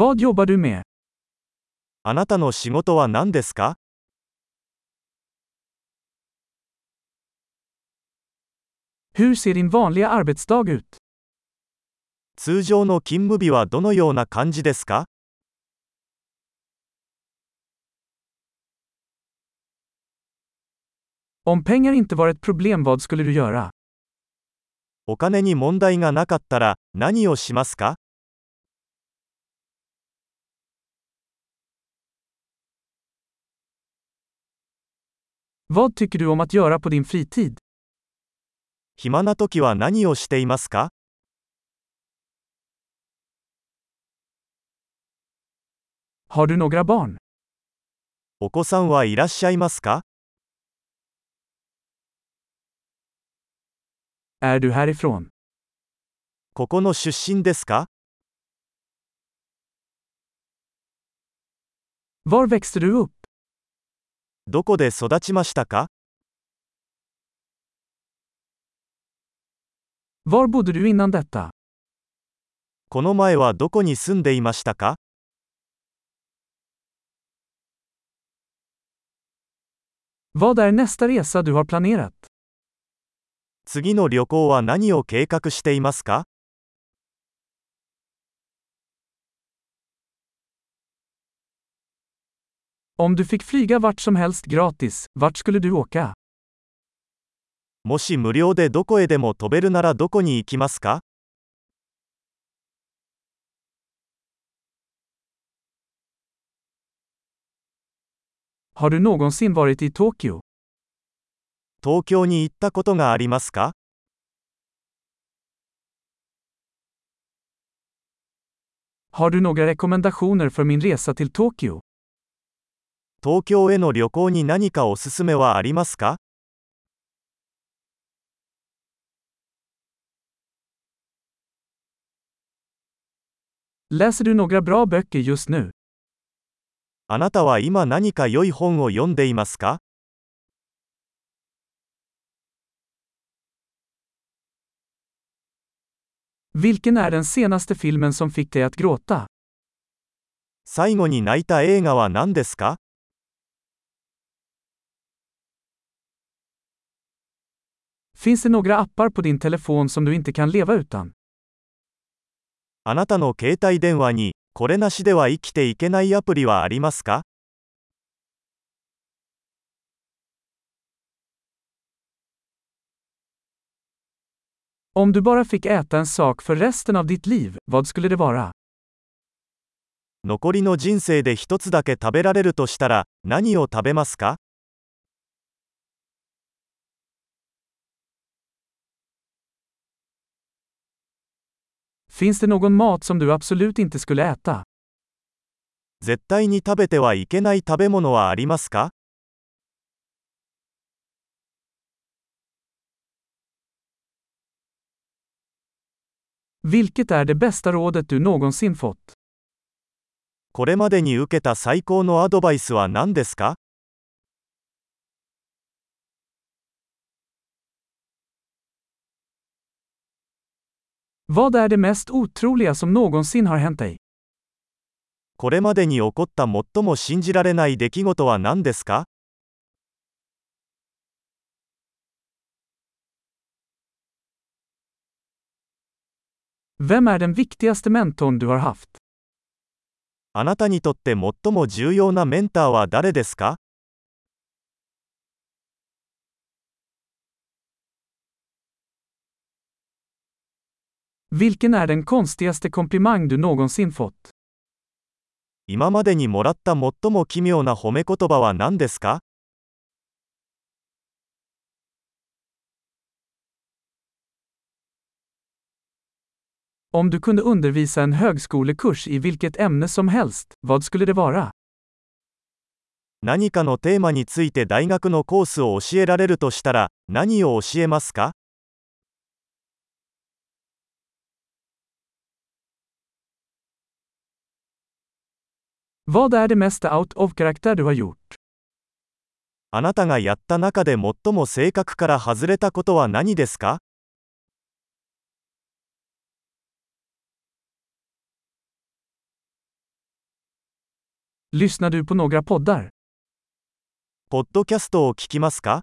Vad jobbar du med? あなたの仕事は何ですか Hur ser din vanliga arbetsdag ut? 通常の勤務日はどのような感じですか Om pengar inte var ett problem vad skulle du göra? お金に問題がなかったら何をしますか Vad tycker du om att göra på din fritid? 暇な時は何をしていますか Har du några barn? お子さんはいらっしゃいますか Är du härifrån? ここの出身ですか Var växte du upp? どこで育ちましたか Var bodde du innan detta? この前はどこに住んでいましたか Vad är nästa resa du har planerat? 次の旅行は何を計画していますか Om du fick flyga vart som helst gratis, vart skulle du åka? もし無料でどこへでも飛べるならどこに行きますか Har du någonsin varit i Tokyo? 東京に行ったことがありますか Har du några rekommendationer för min resa till Tokyo? 東京への旅行に何かおすすめはありますか?あなたは今何か良い本を読んでいますか?最後に泣いた映画は何ですか Finns det några appar på din telefon som du inte kan leva utan? あなたの携帯電話にこれなしでは生きていけないアプリはありますか Om du bara fick äta en sak för resten av ditt liv, vad skulle det vara? 残りの人生で一つだけ食べられるとしたら何を食べますか Finns det någon mat som du absolut inte skulle äta? 絶対に食べてはいけない食べ物はありますか Vilket är det bästa rådet du någonsin fått? これまでに受けた最高のアドバイスは何ですか Vad är det mest otroliga som någonsin har hänt dig? これまでに起こった最も信じられない出来事は何ですか Vem är den viktigaste mentorn du har haft? あなたにとって最も重要なメンターは誰ですか Vilken är den konstigaste komplimang du någonsin fått? 今までにもらった最も奇妙な褒め言葉は何ですか Om du kunde undervisa en högskolekurs i vilket ämne som helst, vad skulle det vara? 何かのテーマについて大学のコースを教えられるとしたら何を教えますか Vad är det mesta out of du har gjort? あなたがやった中で最も性格から外れたことは何ですか Lyssnar du på några poddar? ポッドキャストを聞きますか